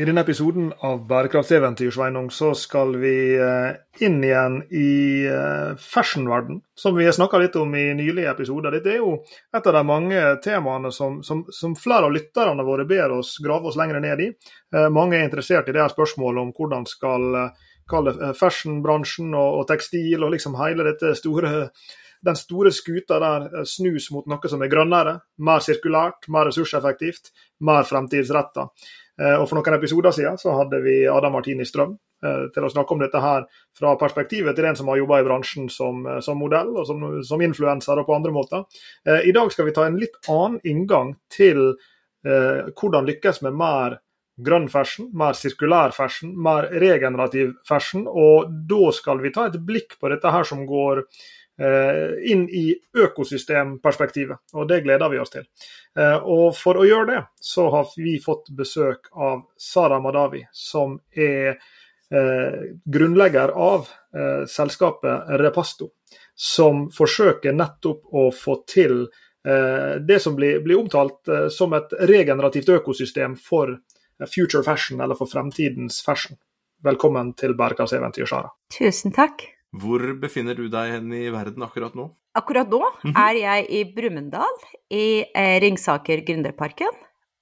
I denne episoden av Bærekraftseventyr Sveinung, så skal vi eh, inn igjen i eh, fashionverden, som vi har snakka litt om i nylige episoder. Dette er jo et av de mange temaene som, som, som flere av lytterne våre ber oss grave oss lenger ned i. Eh, mange er interessert i det her spørsmålet om hvordan skal fashionbransjen og, og tekstil og liksom hele dette store den store skuta der snus mot noe som er grønnere, mer sirkulært, mer ressurseffektivt, mer fremtidsretta. Eh, og For noen episoder siden så hadde vi Adam Martini Strøm eh, til å snakke om dette her fra perspektivet til en som har jobba i bransjen som, eh, som, modell og som, som influenser og på andre måter. I dag skal vi ta en litt annen inngang til hvordan lykkes med mer grønn fashion, mer sirkulær fashion, mer regenerativ fashion. Og da skal vi ta et blikk på dette her som går inn i økosystemperspektivet, og det gleder vi oss til. Eh, og For å gjøre det, så har vi fått besøk av Sara Madawi, som er eh, grunnlegger av selskapet Repasto, som forsøker nettopp å få til det som blir, blir omtalt som et regenerativt økosystem for future fashion, eller for fremtidens fashion. Velkommen til bærekraftseventyret, Sara. Tusen takk. Hvor befinner du deg hen i verden akkurat nå? Akkurat nå mhm. er jeg i Brumunddal, i eh, Ringsaker Gründerparken.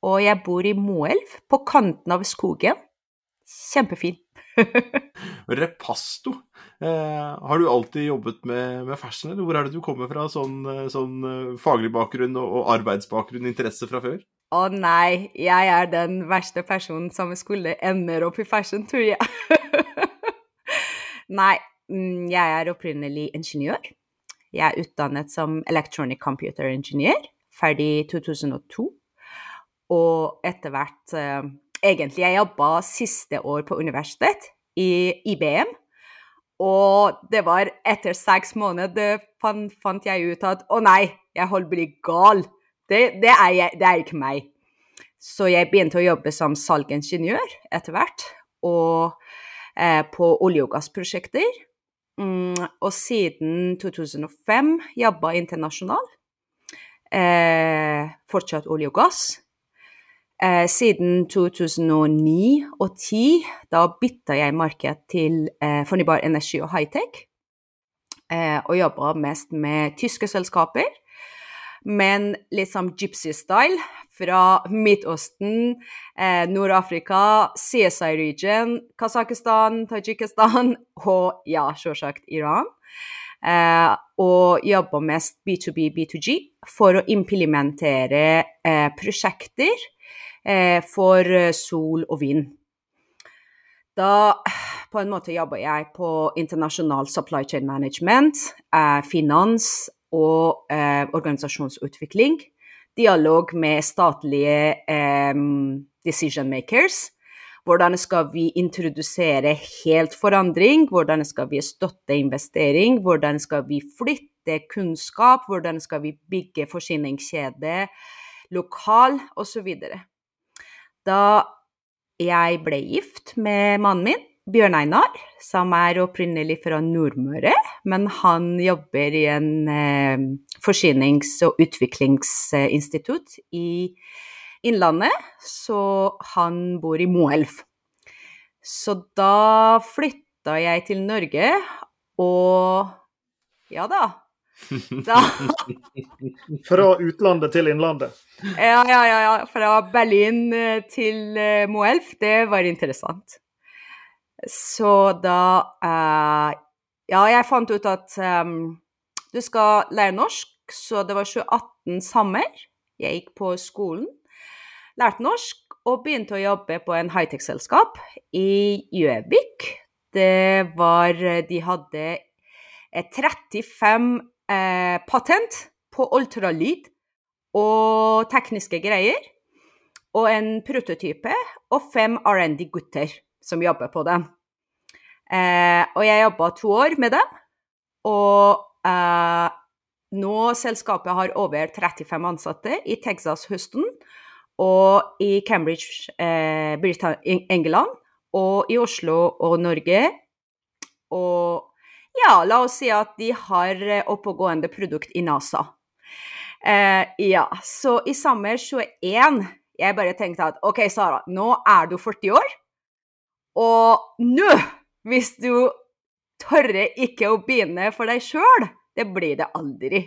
Og jeg bor i Moelv, på kanten av skogen. Kjempefin. Repasto. Eh, har du alltid jobbet med, med, fashion, eller hvor er det du kommer fra? Sånn, eh, sånn eh, faglig bakgrunn og, og arbeidsbakgrunn, interesse fra før? Å nei, jeg er den verste personen som skulle ender opp i fashion, tror jeg. nei, jeg er opprinnelig ingeniør. Jeg er utdannet som electronic computer engineer, ferdig i 2002. Og etter hvert eh, Egentlig, jeg jobba siste år på universitet, i IBM. Og det var etter seks måneder fant, fant jeg ut at å nei, jeg holder på å bli gal. Det, det, er jeg, det, er ikke meg. Så jeg begynte å jobbe som salgingeniør etter hvert. Og eh, på olje- og gassprosjekter. Mm, og siden 2005 jobba internasjonalt. Eh, fortsatt olje og gass. Eh, siden 2009 og 2010, da bytta jeg marked til eh, fornybar energi og high-tech. Eh, og jobba mest med tyske selskaper men litt sånn gypsy-style. Fra Midtøsten, eh, Nord-Afrika, CSI region, Kasakhstan, Tadsjikistan og ja, selvsagt Iran. Eh, og jobber mest B2B, B2G for å implementere eh, prosjekter eh, for sol og vind. Da på en måte jobber jeg på internasjonal supply chain management, eh, finans og eh, organisasjonsutvikling. Dialog med statlige eh, decision makers. Hvordan skal vi introdusere helt forandring? Hvordan skal vi støtte investering? Hvordan skal vi flytte kunnskap? Hvordan skal vi bygge forsyningskjede lokal, osv. Da jeg ble gift med mannen min, Bjørn Einar, som er opprinnelig fra Nordmøre, men han jobber i en eh, forsynings- og utviklingsinstitutt i Innlandet, så han bor i Moelv. Så da flytta jeg til Norge, og ja da. da. Fra utlandet til innlandet? Ja, ja, ja. Fra Berlin eh, til eh, Moelv. Det var interessant. Så da uh, Ja, jeg fant ut at um, du skal lære norsk, så det var 2018 sommer. Jeg gikk på skolen, lærte norsk og begynte å jobbe på en high-tech-selskap i Gjøvik. Det var De hadde 35 eh, patent på ultralyd og tekniske greier. Og en prototype og fem R&D-gutter som jobber på det. Eh, og jeg jobba to år med dem. Og eh, nå selskapet har over 35 ansatte i Texas, Houston, og i Cambridge, eh, England, og i Oslo og Norge. Og ja, la oss si at de har oppegående produkt i NASA. Eh, ja, så i sommer 21 jeg bare tenkte at OK, Sara, nå er du 40 år, og nå, hvis du tørre ikke å begynne for deg sjøl, det blir det aldri.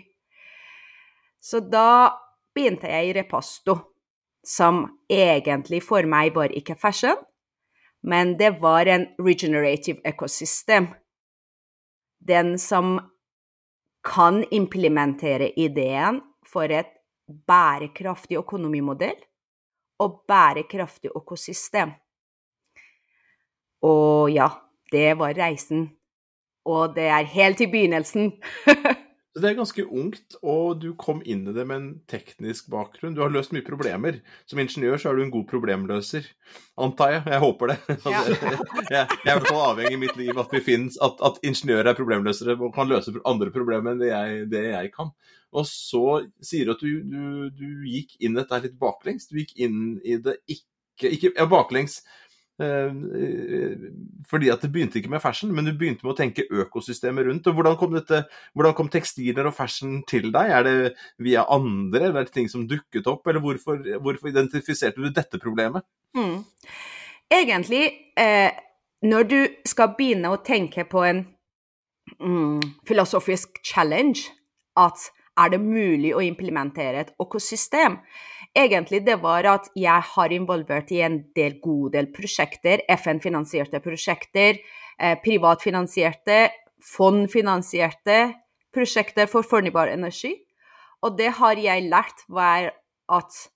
Så da begynte jeg i Repasto, som egentlig for meg var ikke fashion, men det var en regenerative ecosystem. Den som kan implementere ideen for et bærekraftig økonomimodell og bærekraftig økosystem. Og ja, det var reisen og det er helt i begynnelsen. Så det er ganske ungt, og du kom inn i det med en teknisk bakgrunn. Du har løst mye problemer. Som ingeniør så er du en god problemløser, antar jeg. Jeg håper det. Ja. jeg, er i hvert fall avhengig i mitt liv at, finnes, at, at ingeniører er problemløsere og kan løse andre problemer enn det jeg, det jeg kan. Og så sier du at du, du, du gikk inn dette litt baklengs. Du gikk inn i det ikke, ikke ja, baklengs fordi at det begynte ikke med fashion, men du begynte med å tenke økosystemet rundt. og Hvordan kom, dette, hvordan kom tekstiler og fashion til deg? Er det via andre, eller er det ting som dukket opp? Eller hvorfor, hvorfor identifiserte du dette problemet? Mm. Egentlig, eh, når du skal begynne å tenke på en mm, filosofisk challenge, at er det mulig å implementere et økosystem, egentlig det var at jeg har involvert i en del god del prosjekter, FN-finansierte prosjekter, eh, privatfinansierte, fondfinansierte prosjekter for fornybar energi. Og det har jeg lært, var at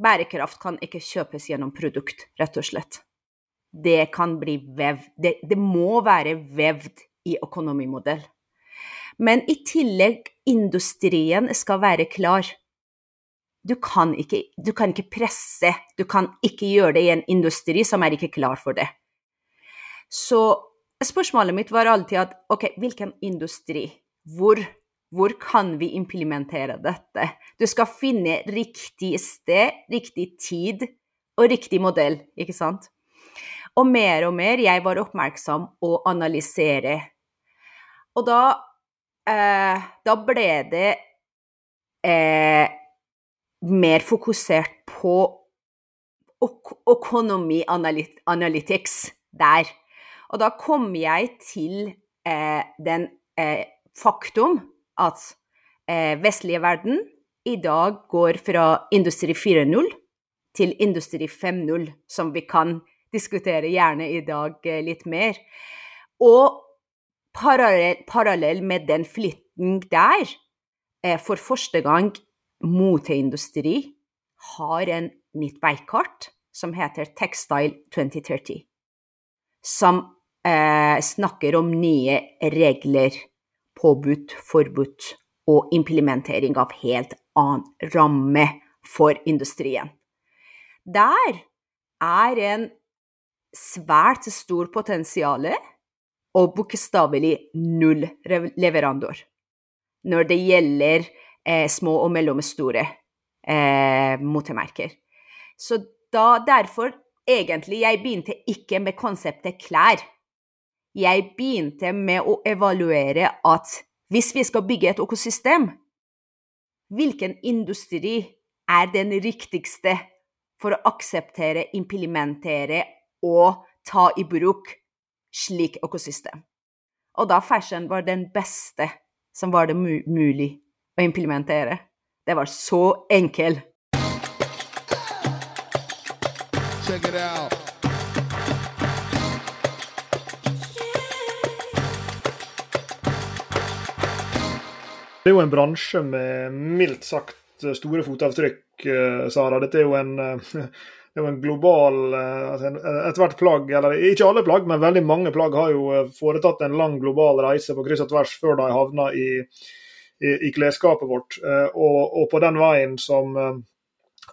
bærekraft kan ikke kjøpes gjennom produkt, rett og slett. Det kan bli vevd. Det, det må være vevd i økonomimodell. Men i tillegg, industrien skal være klar du kan, ikke, du kan ikke presse, du kan ikke gjøre det i en industri som er ikke klar for det. Så spørsmålet mitt var alltid at ok, hvilken industri? Hvor, hvor kan vi implementere dette? Du skal finne riktig sted, riktig tid og riktig modell, ikke sant? Og mer og mer jeg var oppmerksom å analysere. Og da, eh, da ble det eh, mer fokusert på økonomi analytics der. Og da kom jeg til eh, den eh, faktum at eh, vestlige verden i dag går fra industri 4.0 til industri 5.0, som vi kan diskutere gjerne i dag eh, litt mer. Og parallell, parallell med den flytten der, eh, for første gang moteindustri har en nytt veikart som heter Textile 2030, som eh, snakker om nye regler, påbudt, forbudt og implementering av helt annen ramme for industrien. Der er en svært stor potensial og bokstavelig null leverandør når det gjelder eh, små og mellomstore eh, motemerker. Så da, derfor, egentlig, jeg begynte ikke med konseptet klær. Jeg begynte med å evaluere at hvis vi skal bygge et økosystem, hvilken industri er den riktigste for å akseptere, implementere og ta i bruk slik økosystem? Og da fashion var den beste som var det mulig å implementere. Det var så enkelt. Check it out. Det er jo en bransje med mildt sagt store fotavtrykk, eh, Sara. Dette er jo en, eh, det er jo en global eh, altså Ethvert plagg, eller ikke alle plagg, men veldig mange plagg har jo foretatt en lang global reise på kryss og tvers før de havna i i, i klesskapet vårt. Eh, og, og, på den veien som eh,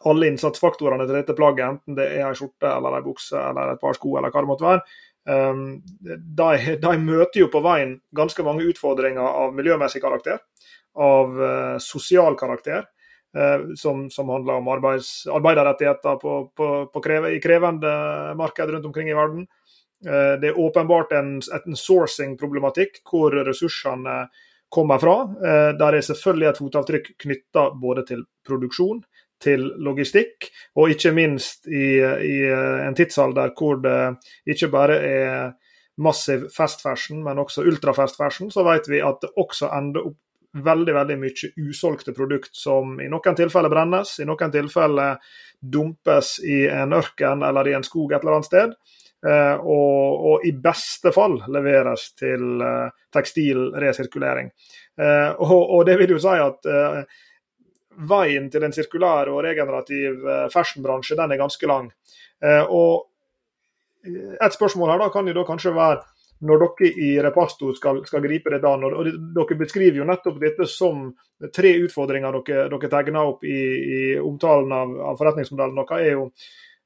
alle innsatsfaktorene til dette plagget, enten det er ei skjorte eller ei bukse eller et par sko eller hva det måtte være, de, de, møter jo på veien ganske mange utfordringer av miljømessig karakter, av sosial karakter. Som, som, handler om arbeids, arbeiderrettigheter på, på, på kreve, i krevende marked rundt omkring i verden. Det er åpenbart en, en sourcing-problematikk hvor ressursene kommer fra. Der er selvfølgelig et fotavtrykk knytta både til produksjon, til logistikk, og ikke minst i, i, en tidsalder hvor det ikke bare er massiv fast fashion, men også ultrafast fashion, så vet vi at det også ender opp veldig veldig mye usolgte produkt som i noen tilfeller brennes, i noen tilfeller dumpes i en ørken eller i en skog et eller annet sted. Eh, og, og, i beste fall leveres til eh, tekstilresirkulering. Eh, og, og, det vil jo si at veien til en sirkulær og regenerativ fashionbransje den er ganske lang. Og Et spørsmål her da kan jo da kanskje være når dere i Repasto skal, skal gripe det an. og Dere beskriver jo nettopp dette som tre utfordringer dere, dere tegner opp i, i omtalen av, av, forretningsmodellen. Dere er jo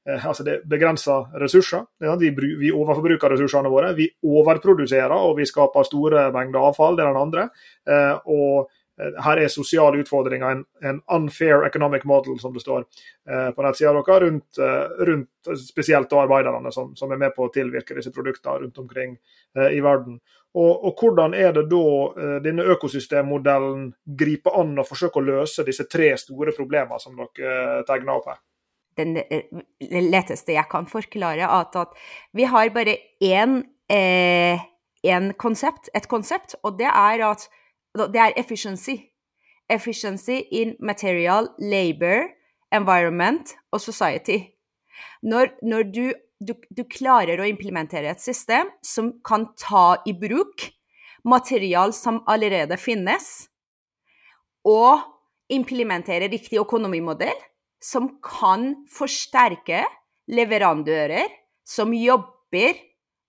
altså det begrensa ressurser. Vi, vi overforbruker ressursene våre. Vi overproduserer og vi skaper store mengder avfall. Det er den andre. og Eh, her er sosiale utfordringer en, en, unfair economic model, som det står eh, på nettsida deres, rundt, eh, rundt, spesielt arbeiderne som, som, er med på å tilvirke disse produktene rundt omkring eh, i verden. Og, og, Hvordan er det da eh, denne økosystemmodellen griper an og forsøker å løse disse tre store problemene som dere eh, tegner opp her? Den letteste jeg kan forklare, er at vi har bare én konsept, et konsept, og det er at det er efficiency. Efficiency in material, labor, environment og society. Når, når du, du, du, klarer å implementere et system som kan ta i bruk material som allerede finnes, og implementere riktig økonomimodell som kan forsterke leverandører som jobber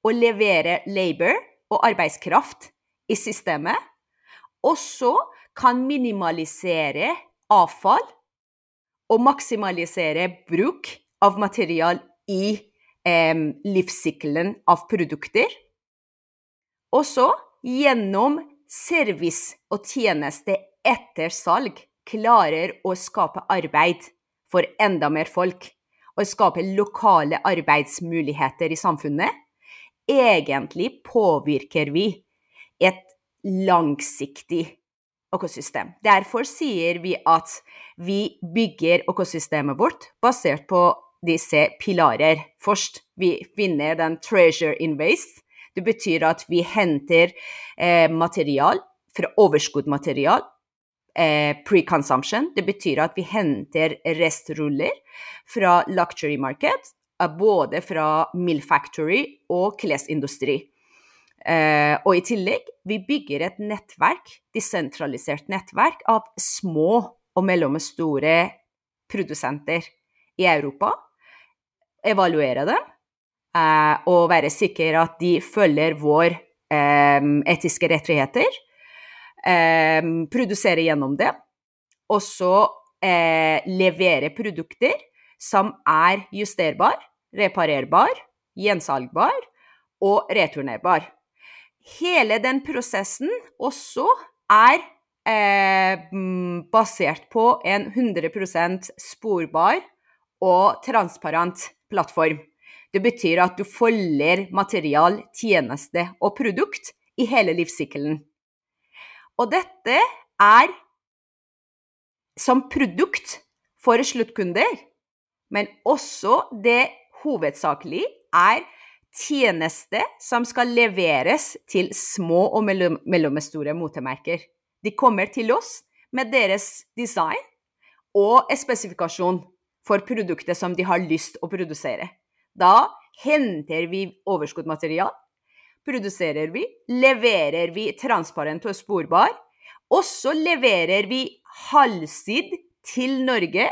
og leverer labor og arbeidskraft i systemet, også kan minimalisere avfall og maksimalisere bruk av material i eh, livssykkelen av produkter. Også gjennom service og tjeneste etter salg klarer å skape arbeid for enda mer folk. Og skape lokale arbeidsmuligheter i samfunnet. Egentlig påvirker vi et langsiktig økosystem. Derfor sier vi at vi bygger økosystemet vårt basert på disse pilarer. Først vi finner den 'treasure in waste'. Det betyr at vi henter eh, material fra overskuddmaterial. Eh, Pre-consumption. Det betyr at vi henter restruller fra luxury market, både fra Mill Factory og klesindustri. Uh, og i tillegg, vi bygger et nettverk, desentralisert nettverk, av små og mellomstore produsenter i Europa. Evaluere dem uh, og være sikker at de følger vår um, etiske rettigheter. Um, produsere gjennom det. Og så eh, levere produkter som er justerbar, reparerbar, gjensalgbar og returnerbar hele den prosessen også er eh, basert på en 100% sporbar og transparent plattform. Det betyr at du følger material, tjeneste og produkt i hele livssykkelen. Og dette er som produkt for sluttkunder, men også det hovedsakelig er tjeneste som skal leveres til små og mellom, mellomstore motemerker. De kommer til oss med deres design og spesifikasjon for produktet som de har lyst å produsere. Da henter vi overskuddmaterial, produserer vi, leverer vi transparent og sporbar, og så leverer vi halvsid til Norge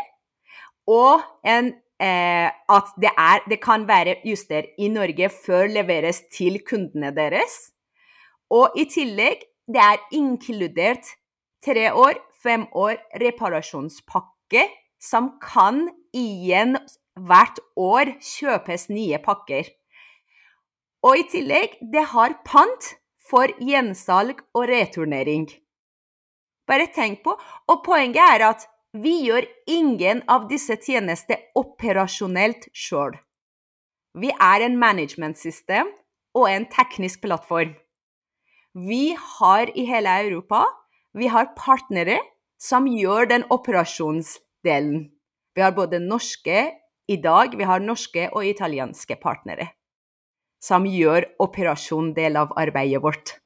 og en eh, at det, er, det, kan være juster i Norge før leveres til kundene deres. Og i tillegg, det er inkludert tre år, fem år reparasjonspakke som kan igjen hvert år kjøpes nye pakker. Og i tillegg, det har pant for gjensalg og returnering. Bare tenk på. Og poenget er at vi gjør ingen av disse tjenestene operasjonelt sjøl. Vi er en managementsystem og en teknisk plattform. Vi har i hele Europa vi har partnere som gjør den operasjonsdelen. Vi har både norske i dag, vi har norske og italienske partnere som gjør operasjondel av arbeidet vårt.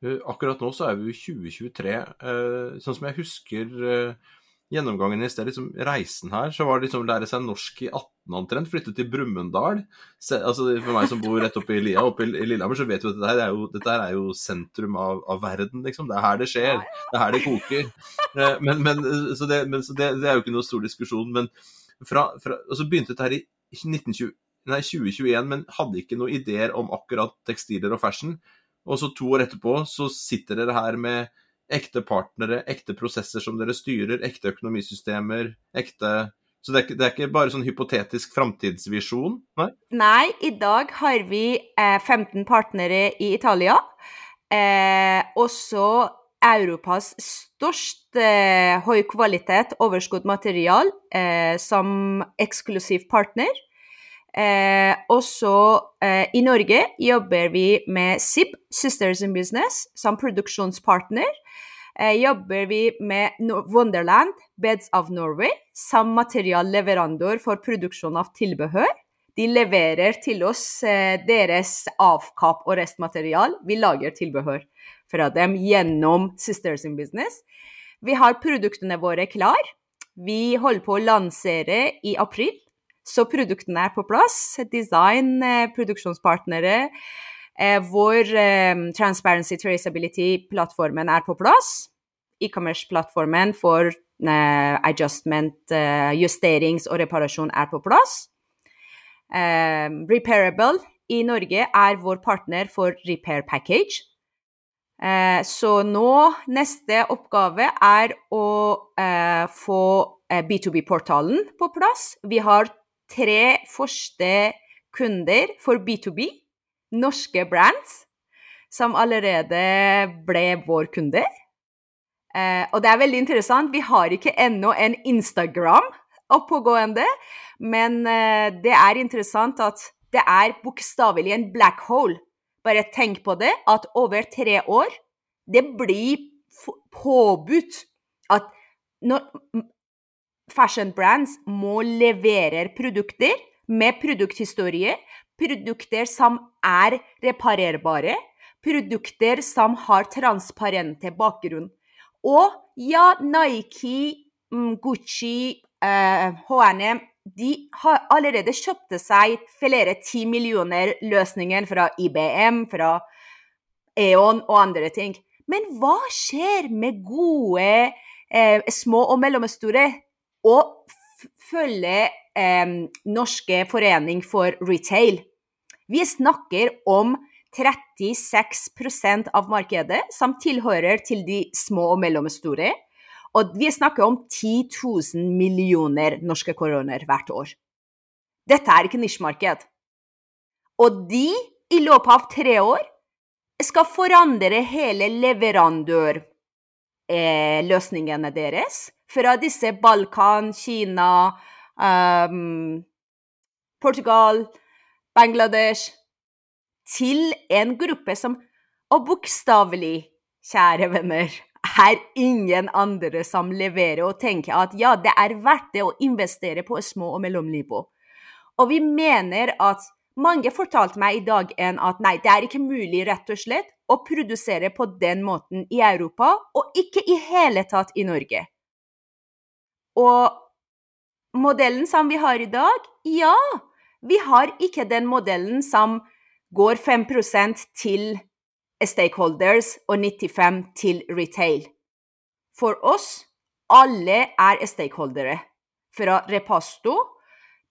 Akkurat nå så er vi i 2023. Eh, sånn som jeg husker eh, gjennomgangen i sted, liksom reisen her, så var det liksom lære seg norsk i 18 omtrent. Flytte til Brumunddal. Altså, for meg som bor rett oppe i Lia, oppe i Lillehammer, så vet vi at dette her er jo, her er jo sentrum av, av, verden, liksom. Det er her det skjer. Det er her det koker. Eh, men, men, så, det, men, så det, det, er jo ikke noe stor diskusjon. Men fra, fra, og så begynte dette her i 1920 nei, 2021, men hadde ikke noen ideer om akkurat tekstiler og fashion. Og så to år etterpå så sitter dere her med ekte partnere, ekte prosesser som dere styrer, ekte økonomisystemer, ekte Så det er, ikke, det er ikke bare sånn hypotetisk framtidsvisjon? Nei? Nei, i dag har vi eh, 15 partnere i Italia. Eh, også Europas største eh, høy kvalitet overskuddmaterial eh, som eksklusiv partner. Eh, og så eh, i Norge jobber vi med SIB, Sisters in Business, som produksjonspartner. Eh, jobber vi med no Wonderland, Beds of Norway, som materialleverandør for produksjon av tilbehør. De leverer til oss eh, deres avkapp og restmaterial. Vi lager tilbehør fra dem gjennom Sisters in Business. Vi har produktene våre klar. Vi holder på å lansere i april så produktene er på plass. Design, eh, produksjonspartnere. Eh, hvor eh, Transparency Traceability-plattformen er på plass. E-commerce-plattformen for adjustment, justerings og reparasjon er på plass. Repairable i Norge er vår partner for Repair Package. Så nå neste oppgave er å få B2B-portalen på plass. Vi har tre første kunder for B2B, norske brands, som allerede ble vår kunde. Eh, og det er veldig interessant. Vi har ikke ennå en Instagram oppegående, men eh, det er interessant at det er bokstavelig en black hole. Bare tenk på det, at over tre år Det blir påbudt at når fashion brands må levere produkter med produkthistorie, produkter som er reparerbare, produkter som har transparente bakgrunn. Og ja, Nike, mm, Gucci, uh, H&M de har allerede kjøpt seg flere ti millioner løsninger fra IBM, fra Eon og andre ting. Men hva skjer med gode eh, små og mellomstore og følge eh, Norske forening for retail. Vi snakker om 36% av markedet som tilhører til de små og mellomstore. Og vi snakker om 10 000 millioner norske koroner hvert år. Dette er ikke nisjemarked. Og de, i løpet av tre år, skal forandre hele leverandørløsningene eh, deres. Fra disse Balkan, Kina, um, Portugal, Bangladesh Til en gruppe som Og bokstavelig, kjære venner, er ingen andre som leverer og tenker at ja, det er verdt det å investere på små og mellomnivå. Og vi mener at mange fortalte meg i dag en at nei, det er ikke mulig rett og slett å produsere på den måten i Europa, og ikke i hele tatt i Norge. Og modellen som vi har i dag, ja, vi har ikke den modellen som går 5% til stakeholders og 95 til retail. For oss, alle er stakeholdere. Fra Repasto,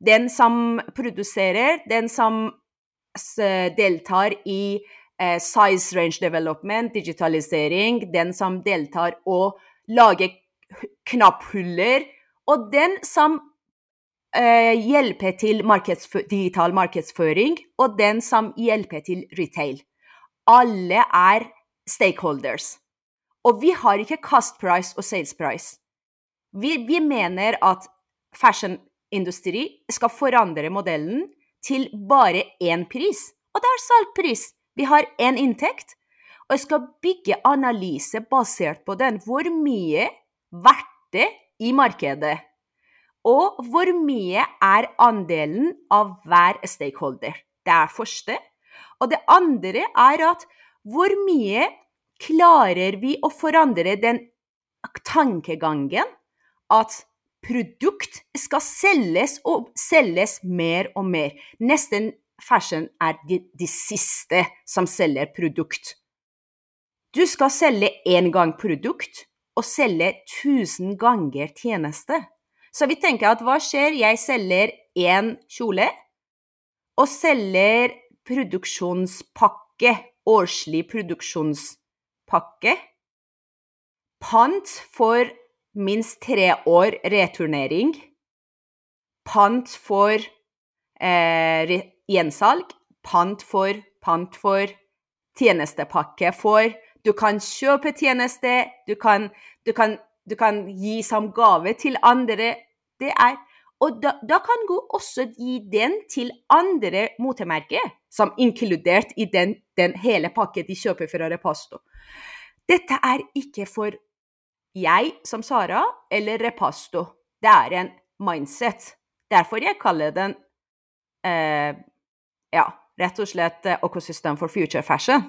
den som produserer, den som deltar i eh, size range development, digitalisering, den som deltar og lager knapphuller, og den som eh, hjelper til digital markedsføring, og den som hjelper til retail. Alle er stakeholders. Og vi har ikke cost price og sales price. Vi, vi mener at fashionindustri skal forandre modellen til bare én pris, og det er salgpris. Vi har én inntekt, og jeg skal bygge analyse basert på den. Hvor mye verdt det i markedet? Og hvor mye er andelen av hver stakeholder? Det er første. Og det andre er at hvor mye klarer vi å forandre den tankegangen at produkt skal selges og selges mer og mer. Nesten fashion er de, de siste som selger produkt. Du skal selge én gang produkt og selge tusen ganger tjeneste. Så vi tenker at hva skjer? Jeg selger én kjole og selger produksjonspakke, årslig produksjonspakke. Pant for minst tre år returnering. Pant for eh, gjensalg. Pant for, pant for, tjenestepakke for. Du kan kjøpe tjeneste, du kan, du du kan gi som gave til andre. Det er Og da, da kan du også gi den til andre motemerker, som inkludert i den, den hele pakken de kjøper fra Repasto. Dette er ikke for jeg som Sara eller Repasto. Det er en mindset. Derfor jeg kaller den eh, ja, rett og slett Ecosystem for future fashion.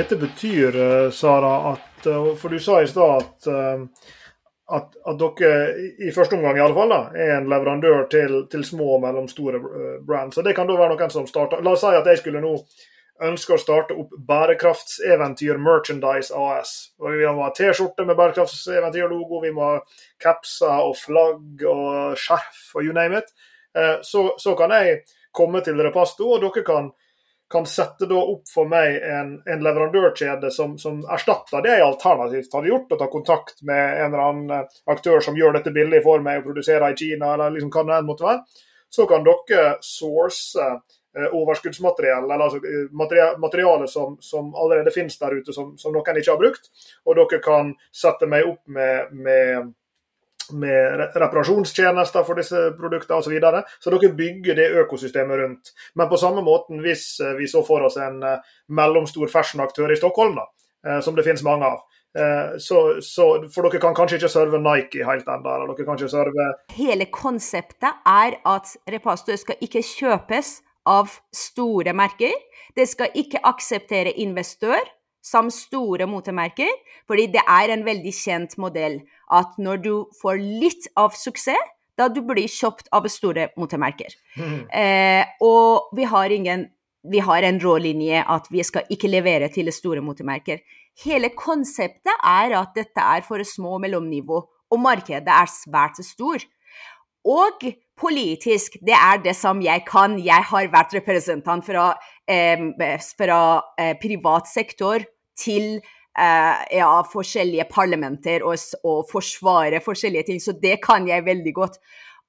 Dette betyr, eh, Sara, at eh, For du sa i stad at, eh, at, at, dere, i første omgang i alle fall, da, er en leverandør til, til små og mellomstore brands. Så det kan da være noen som starter La oss si at jeg skulle nå ønske å starte opp Bærekraftseventyr Merchandise AS. Og vi må ha T-skjorte med Bærekraftseventyr-logo, vi må ha capser og flagg og skjerf og you name it. Så, så kan jeg komme til Repasto, og dere kan kan sette da opp for meg en, en leverandørkjede som, som, erstatter det jeg alternativt hadde gjort, og ta kontakt med en eller annen eh, aktør som gjør dette billig for meg og produserer i Kina, eller liksom hva det måtte være, så kan dere source eh, overskuddsmateriell, eller altså eh, materiale som, som, allerede finnes der ute, som, som, noen ikke har brukt. Og dere kan sette meg opp med, med med reparasjonstjenester for disse produktene osv. Så, videre. så dere bygger det økosystemet rundt. Men på samme måten hvis eh, vi så for oss en eh, mellomstor fashionaktør i Stockholm, da, eh, som det finnes mange av. Så, så, for dere kan kanskje ikke serve Nike helt ennå, eller dere kan ikke serve Hele konseptet er at repasto skal ikke kjøpes av store merker. Det skal ikke akseptere investør som store motemerker, fordi det er en veldig kjent modell at når du får litt av suksess, da du blir kjøpt av store motemerker. Mm. Eh, og vi har ingen vi har en rålinje at vi skal ikke levere til store motemerker. Hele konseptet er at dette er for små mellomnivå, og markedet er svært stor. Og politisk, det er det som jeg kan. Jeg har vært representant fra, eh, fra eh, privat sektor til eh, ja, forskjellige parlamenter og, og forsvare forskjellige ting, så det kan jeg veldig godt.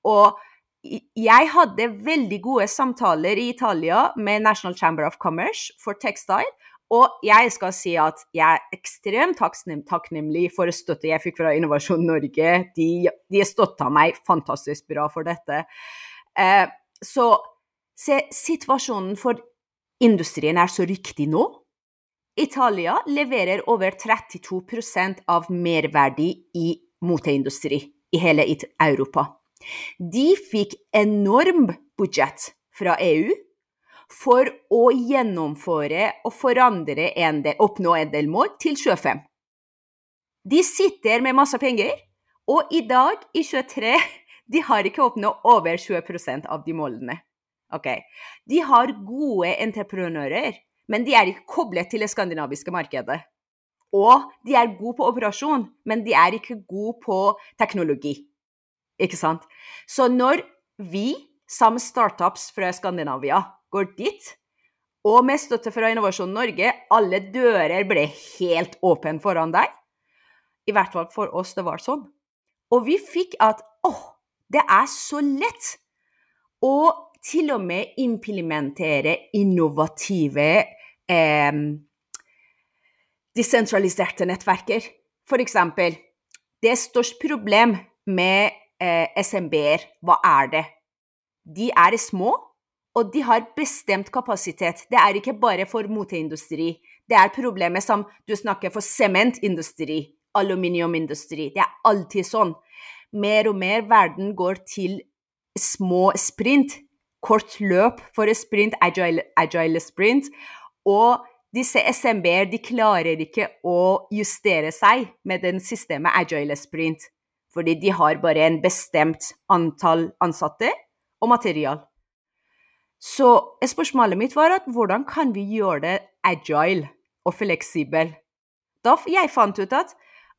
Og jeg hadde veldig gode samtaler i Italia med National Chamber of Commerce for textile. Og jeg skal si at jeg er ekstremt takknemlig for støtte jeg fikk fra Innovasjon Norge. De, de støtta meg fantastisk bra for dette. Eh, så se, situasjonen for industrien er så riktig nå. Italia leverer over 32% av merverdi i moteindustri i hele Europa. De fikk enorm budsjett fra EU for å gjennomføre og forandre en del, oppnå en del mål til 25. De sitter med masse penger, og i dag, i 23, de har ikke oppnådd over 20% av de målene. Okay. De har gode entreprenører men de er ikke koblet til det skandinaviske markedet. Og de er gode på operasjon, men de er ikke gode på teknologi. Ikke sant? Så når vi som startups fra Skandinavia går dit Og med støtte fra Innovasjon Norge, alle dører ble helt åpne foran deg. I hvert fall for oss det var sånn. Og vi fikk at åh, det er så lett å til og med implementere innovative eh, desentraliserte nettverker. For eksempel, det er størst problem med eh, SMB-er. Hva er det? De er små, og de har bestemt kapasitet. Det er ikke bare for moteindustri. Det er problemet som du snakker for sementindustri, aluminiumindustri. Det er alltid sånn. Mer og mer verden går til små sprint. Kort løp for sprint, agile, agile sprint. Og disse SMB-er de klarer ikke å justere seg med den systemet agile sprint. Fordi de har bare en bestemt antall ansatte og material. Så spørsmålet mitt var at hvordan kan vi gjøre det agile og fleksibel? Da jeg fant ut at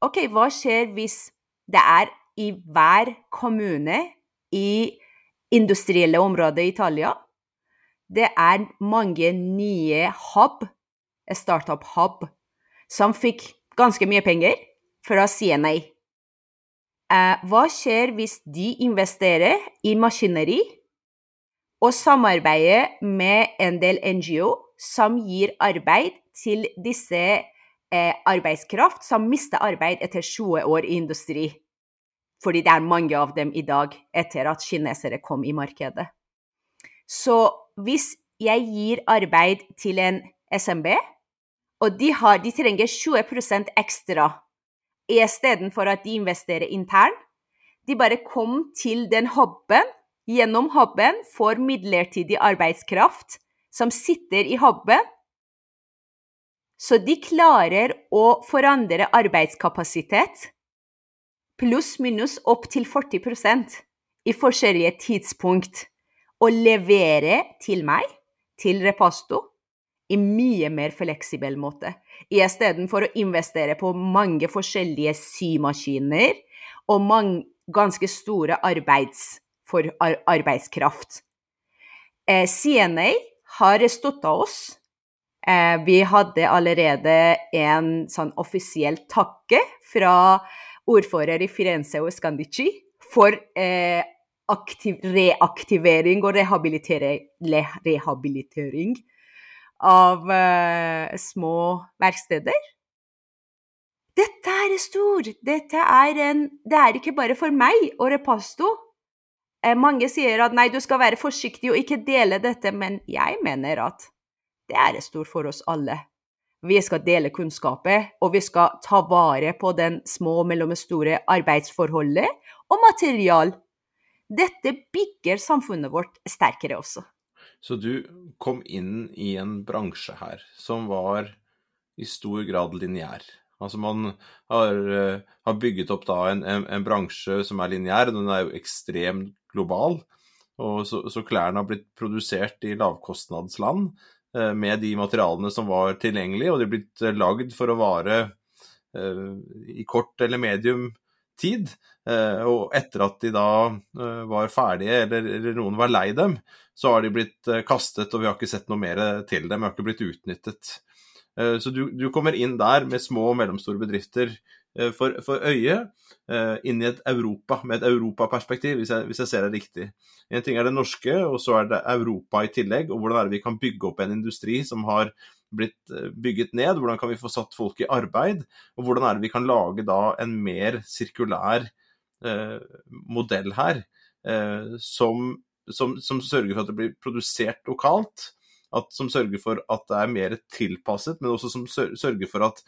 OK, hva skjer hvis det er i hver kommune i industrielle områder i Italia det er mange nye hub, startup hub, som fikk ganske mye penger for å si nei. hva skjer hvis de investerer i maskineri og samarbeider med en del NGO som gir arbeid til disse eh, arbeidskraft som mister arbeid etter 20 år i industri. Fordi det er mange av dem i dag etter at kinesere kom i markedet. Så hvis jeg gir arbeid til en SMB, og de, har, de trenger 20% ekstra istedenfor at de investerer internt, de bare kom til den hubben gjennom huben får midlertidig arbeidskraft som sitter i huben, så de klarer å forandre arbeidskapasitet pluss-minus opp til 40% i forskjellige tidspunkt og levere til meg, til Repasto, i mye mer fleksibel måte. Istedenfor å investere på mange forskjellige symaskiner og mange, ganske store arbeids for arbeidskraft. Eh, CNA har støtta oss. Eh, vi hadde allerede en sånn offisiell takke fra ordfører i Firenze og Scandici for eh, aktiv, reaktivering og rehabilitering, av uh, små verksteder. Dette er stor! Dette er en Det er ikke bare for meg og Repasto. Eh, mange sier at nei, du skal være forsiktig og ikke dele dette, men jeg mener at det er stort for oss alle. Vi skal dele kunnskaper, og vi skal ta vare på den små og mellomstore arbeidsforholdet og material. Dette bygger samfunnet vårt sterkere også. Så du kom inn i en bransje her som var i stor grad lineær. Altså man har, uh, har bygget opp da en, en, en, bransje som er lineær, den er jo ekstremt global. Og så, så klærne har blitt produsert i lavkostnadsland uh, med de materialene som var tilgjengelige, og de er blitt uh, lagd for å vare i kort eller medium tid. og etter at de da var ferdige, eller, eller, noen var lei dem, så har de blitt kastet, og vi har ikke sett noe mer til dem. Vi har ikke blitt utnyttet. Eh, så du, du, kommer inn der med små og mellomstore bedrifter eh, for, for øyet, eh, inn i et Europa, med et europaperspektiv, hvis, hvis jeg ser det riktig. En ting er det norske, og så er det Europa i tillegg. Og hvordan er det vi kan bygge opp en industri som har blitt bygget ned? Hvordan kan vi få satt folk i arbeid? Og hvordan er det vi kan lage da en mer sirkulær eh, modell her, eh, som, som, som, sørger for at det blir produsert lokalt, at, som sørger for at det er mer tilpasset, men også som sørger for at,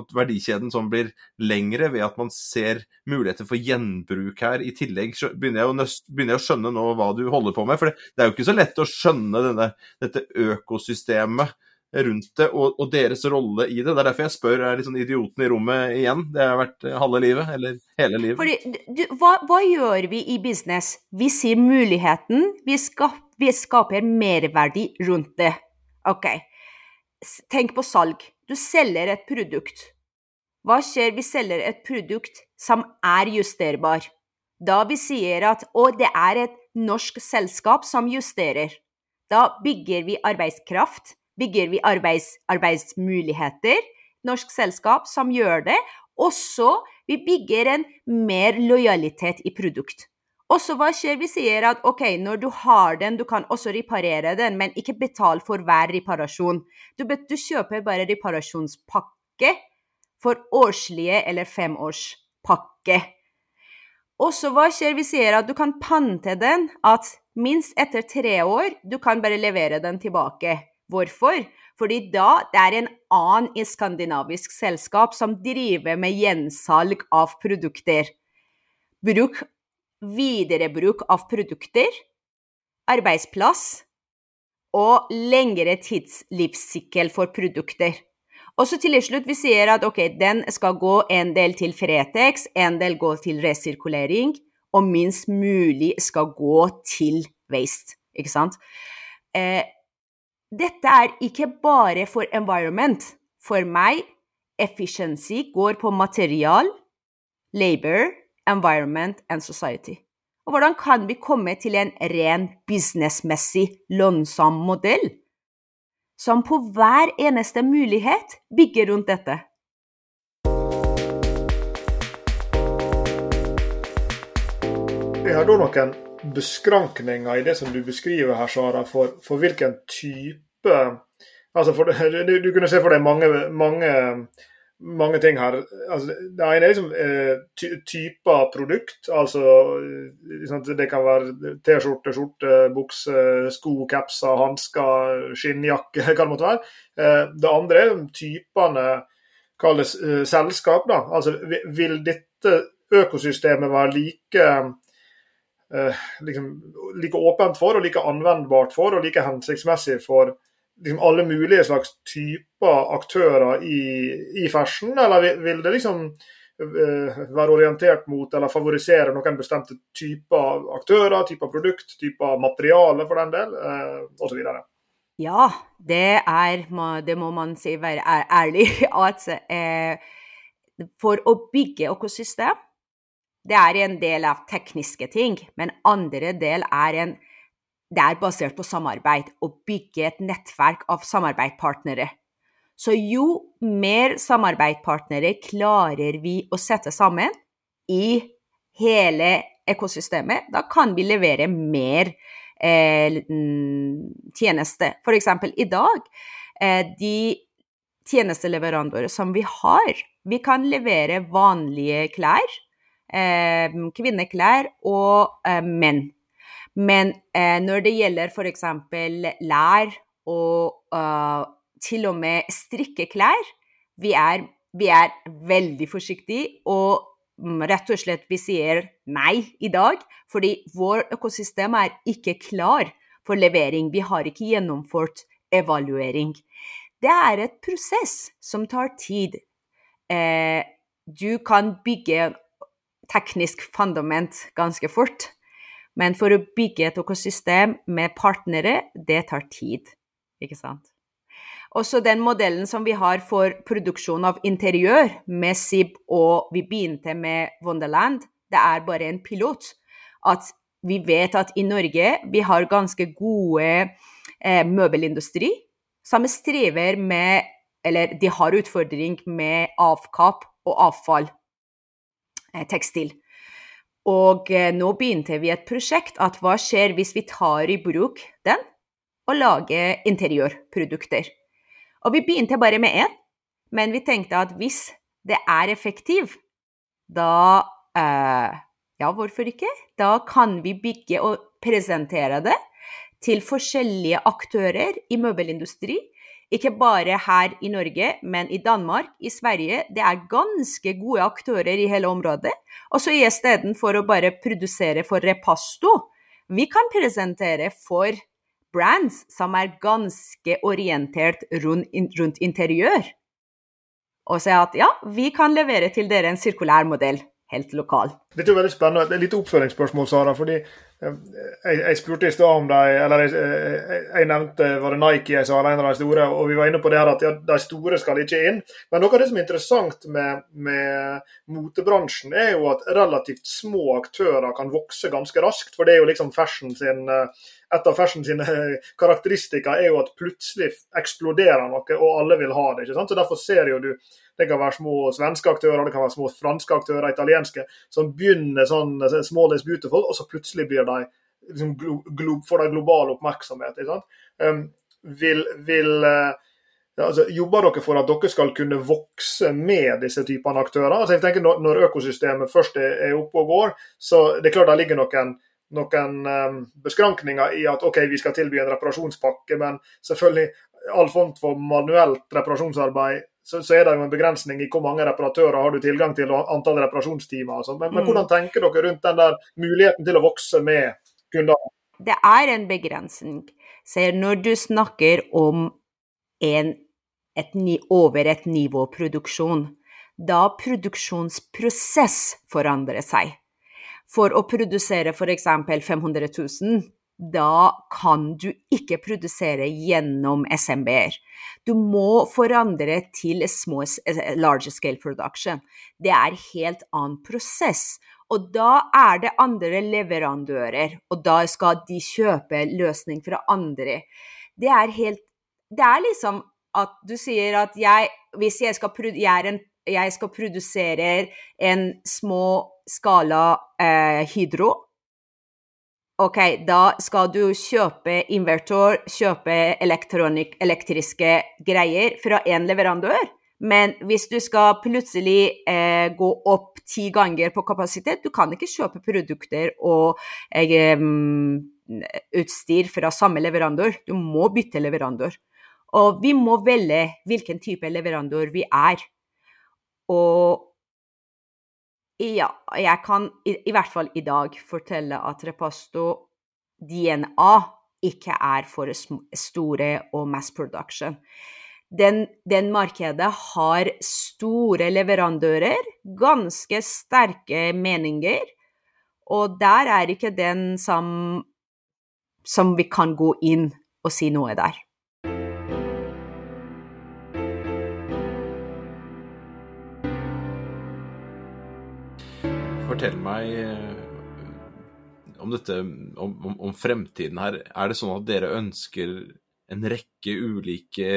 at verdikjeden sånn blir lengre ved at man ser muligheter for gjenbruk her. I tillegg begynner jeg, å, begynner jeg å skjønne nå hva du holder på med. For det, det er jo ikke så lett å skjønne denne, dette økosystemet rundt det, og, og, deres rolle i det. Det er derfor jeg spør, er liksom idioten i rommet igjen? Det har vært halve livet, eller hele livet. Fordi, du, hva, hva, gjør vi i business? Vi sier muligheten, vi, skap, vi skaper merverdi rundt det. Ok, tenk på salg. Du selger et produkt. Hva skjer vi selger et produkt som er justerbar? Da vi sier at å, det er et norsk selskap som justerer. Da bygger vi arbeidskraft bygger vi arbeids, arbeidsmuligheter. Norsk selskap som gjør det. Også vi bygger en mer lojalitet i produkt. Og så hva skjer? Vi sier at ok, når du har den, du kan også reparere den, men ikke betal for hver reparasjon. Du, du kjøper bare reparasjonspakke for årslige eller femårspakke. Og så hva skjer? Vi sier at du kan pante den, at minst etter tre år du kan bare levere den tilbake. Hvorfor? Fordi da det er en annen skandinavisk selskap som driver med gjensalg av produkter. Bruk viderebruk av produkter, arbeidsplass og lengre tidslivssykkel for produkter. Og så til slutt vi sier at ok, den skal gå en del til Fretex, en del går til resirkulering, og minst mulig skal gå til waste. Ikke sant? Eh, dette er ikke bare for environment. For meg, efficiency går på material, labor, environment and society. Og hvordan kan vi komme til en ren businessmessig lønnsom modell, som på hver eneste mulighet bygger rundt dette? Jeg har da noen beskrankninger i det som du beskriver her, Sara, for, for hvilken type Altså, for, du, du, kunne se for deg mange, mange mange ting her. Altså, det ene er liksom eh, typer produkt. Altså liksom, Det kan være T-skjorte, skjorte, bukse, sko, capser, hansker, skinnjakke, hva det måtte være. Eh, det andre er typene kalles eh, selskap. da. Altså Vil dette økosystemet være like liksom, like åpent for, og like anvendbart for, og like hensiktsmessig for liksom alle mulige slags typer aktører i, i fashion, eller vil det liksom uh, være orientert mot eller favorisere noen bestemte typer aktører, typer produkt, typer materiale for den del, uh, osv.? Ja, det er Det må man si, være ærlig, at eh, for å bygge økosystem, det er en del av tekniske ting, men andre del er en det er basert på samarbeid, å bygge et nettverk av samarbeidspartnere. Så jo mer samarbeidspartnere klarer vi å sette sammen i hele ekosystemet, da kan vi levere mer eh, tjeneste. Eksempel i dag, eh, de tjenesteleverandører som vi har, vi kan levere vanlige klær, eh, kvinneklær og eh, menn men eh, når det gjelder f.eks. lær og uh, til og med strikkeklær, vi er, vi er veldig forsiktige og mm, rett og slett vi sier nei i dag, fordi vår økosystem er ikke klar for levering. Vi har ikke gjennomført evaluering. Det er et prosess som tar tid. Eh, du kan bygge teknisk fundament ganske fort. Men for å bygge et økosystem med partnere, det tar tid. Ikke sant? Også den modellen som vi har for produksjon av interiør med SIB, og vi begynte med Wonderland, det er bare en pilot. At vi vet at i Norge vi har ganske gode eh, møbelindustri som strever med Eller de har utfordring med avkapp og avfall. Eh, tekstil. Og eh, nå begynte vi et prosjekt at hva skjer hvis vi tar i bruk den og lager interiørprodukter. Og vi begynte bare med én, men vi tenkte at hvis det er effektivt, da eh, Ja, hvorfor ikke? Da kan vi bygge og presentere det til forskjellige aktører i møbelindustri ikke bare her i Norge, men i Danmark, i Sverige. Det er ganske gode aktører i hele området. Og så istedenfor å bare produsere for repasto, vi kan presentere for brands som er ganske orientert rundt, interiør. Og si at ja, vi kan levere til dere en sirkulær modell helt lokal. Dette er veldig spennende. Et lite oppfølgingsspørsmål, Sara. fordi jeg, jeg, spurte i stad om de Eller jeg, jeg, nevnte var det Nike jeg sa, en av de store. Og vi var inne på det her at ja, de store skal ikke inn. Men noe av det som er interessant med, med motebransjen, er jo at relativt små aktører kan vokse ganske raskt. For det er jo liksom fashion sin et av fashion sine karakteristikker er jo at plutselig eksploderer noe, og alle vil ha det. ikke sant? Så Derfor ser jo du det kan være små svenske aktører, det kan være små franske aktører, italienske, som begynner sånn small is beautiful, og så plutselig blir de, liksom, får de global oppmerksomhet. ikke sant? Um, vil, vil uh, altså, Jobber dere for at dere skal kunne vokse med disse typene aktører? Altså, jeg tenker Når økosystemet først er oppe og går, så det er klart det ligger noen noen um, beskrankninger i at OK, vi skal tilby en reparasjonspakke, men selvfølgelig all form for manuelt reparasjonsarbeid, så, så, er det jo en begrensning i hvor mange reparatører har du tilgang til, og antall reparasjonstimer. Men, men, mm. hvordan tenker dere rundt den der muligheten til å vokse med kundene? Det er en begrensning. Så når du snakker om en, et, over et nivå produksjon, da produksjonsprosess forandrer seg for å produsere f.eks. 500 000, da kan du ikke produsere gjennom SMB-er. Du må forandre til små, eh, large scale production. Det er helt annen prosess. Og da er det andre leverandører, og da skal de kjøpe løsning fra andre. Det er helt Det er liksom at du sier at jeg, hvis jeg skal, jeg en, jeg skal produsere en små skala eh, hydro. Ok, da skal du kjøpe invertor, kjøpe elektriske greier fra én leverandør. Men hvis du skal plutselig eh, gå opp ti ganger på kapasitet, du kan ikke kjøpe produkter og eh, utstyr fra samme leverandør. Du må bytte leverandør. Og vi må velge hvilken type leverandør vi er. Og ja, jeg kan i, i, hvert fall i dag fortelle at Repasto DNA ikke er for store og mass production. Den, den markedet har store leverandører, ganske sterke meninger, og der er ikke den som, som vi kan gå inn og si noe der. Fortell meg eh, om dette, om, om, om, fremtiden her. Er det sånn at dere ønsker en rekke ulike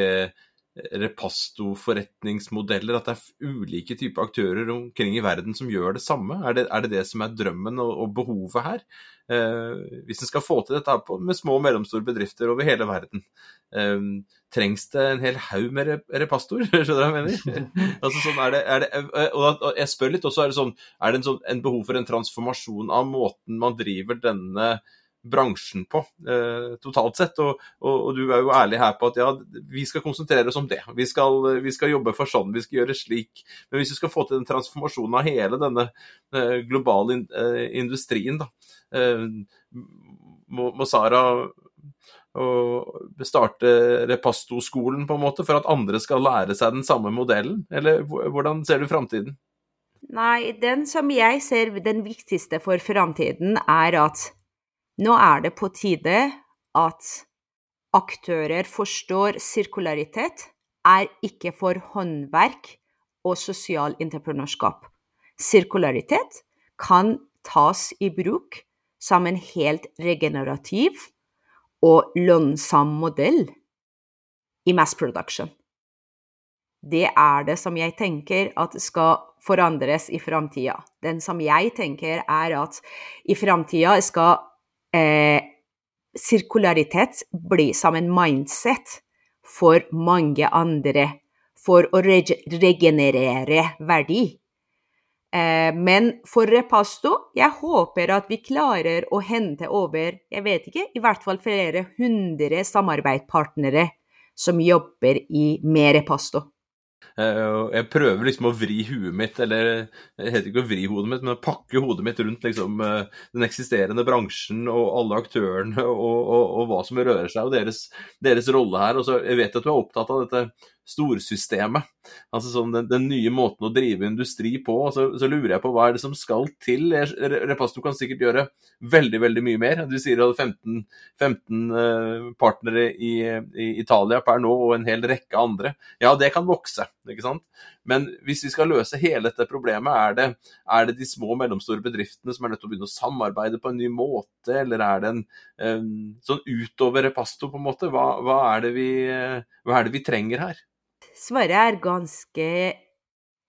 repasto-forretningsmodeller? At det er ulike typer aktører omkring i verden som gjør det samme? Er det er det, det, som er drømmen og, og behovet her? Eh, hvis en skal få til dette på, med små og mellomstore bedrifter over hele verden, eh, trengs det en hel haug med repastoer? Skjønner du hva jeg mener? altså, sånn er det, er det, eh, og jeg spør litt også, er det, sånn, er det en, sånn, en behov for en transformasjon av måten man driver denne bransjen på, eh, totalt sett. Og, og, og, du er jo ærlig her på at ja, vi skal konsentrere oss om det. Vi skal, vi skal, jobbe for sånn, vi skal gjøre slik. Men hvis vi skal få til den transformasjonen av hele denne eh, globale in, eh, industrien, da, eh, må, må, Sara starte Repasto-skolen på en måte, for at andre skal lære seg den samme modellen? Eller hvordan ser du framtiden? Nei, den som jeg ser den viktigste for framtiden, er at nå er det på tide at aktører forstår sirkularitet er ikke for håndverk og sosial entreprenørskap. Sirkularitet kan tas i bruk som en helt regenerativ og lønnsom modell i mass production. Det er det som jeg tenker at skal forandres i framtida. Den som jeg tenker er at i framtida skal eh, sirkularitet blir som en mindset for mange andre for å regenerere verdi. Eh, men for Repasto, jeg håper at vi klarer å hente over, jeg vet ikke, i hvert fall flere hundre samarbeidspartnere som jobber i, med Repasto. Uh, jeg prøver liksom å vri huet mitt, eller jeg heter ikke å vri hodet mitt, men å pakke hodet mitt rundt liksom, uh, den eksisterende bransjen og alle aktørene og, og, og, hva som rører seg, og deres, deres, rolle her. Og så Jeg vet at du er opptatt av dette storsystemet. Altså sånn den, den, nye måten å drive industri på. Så, så, lurer jeg på hva er det som skal til? Repasto kan sikkert gjøre veldig veldig mye mer. Du sier at 15, 15 uh, partnere i, i, Italia per nå, og en hel rekke andre. Ja, det kan vokse, ikke sant. Men hvis vi skal løse hele dette problemet, er det, er det de små og mellomstore bedriftene som er nødt til å begynne å samarbeide på en ny måte, eller er det en en sånn utover Repasto, på en måte? Hva, hva, er vi, hva er det vi trenger her? Svaret er ganske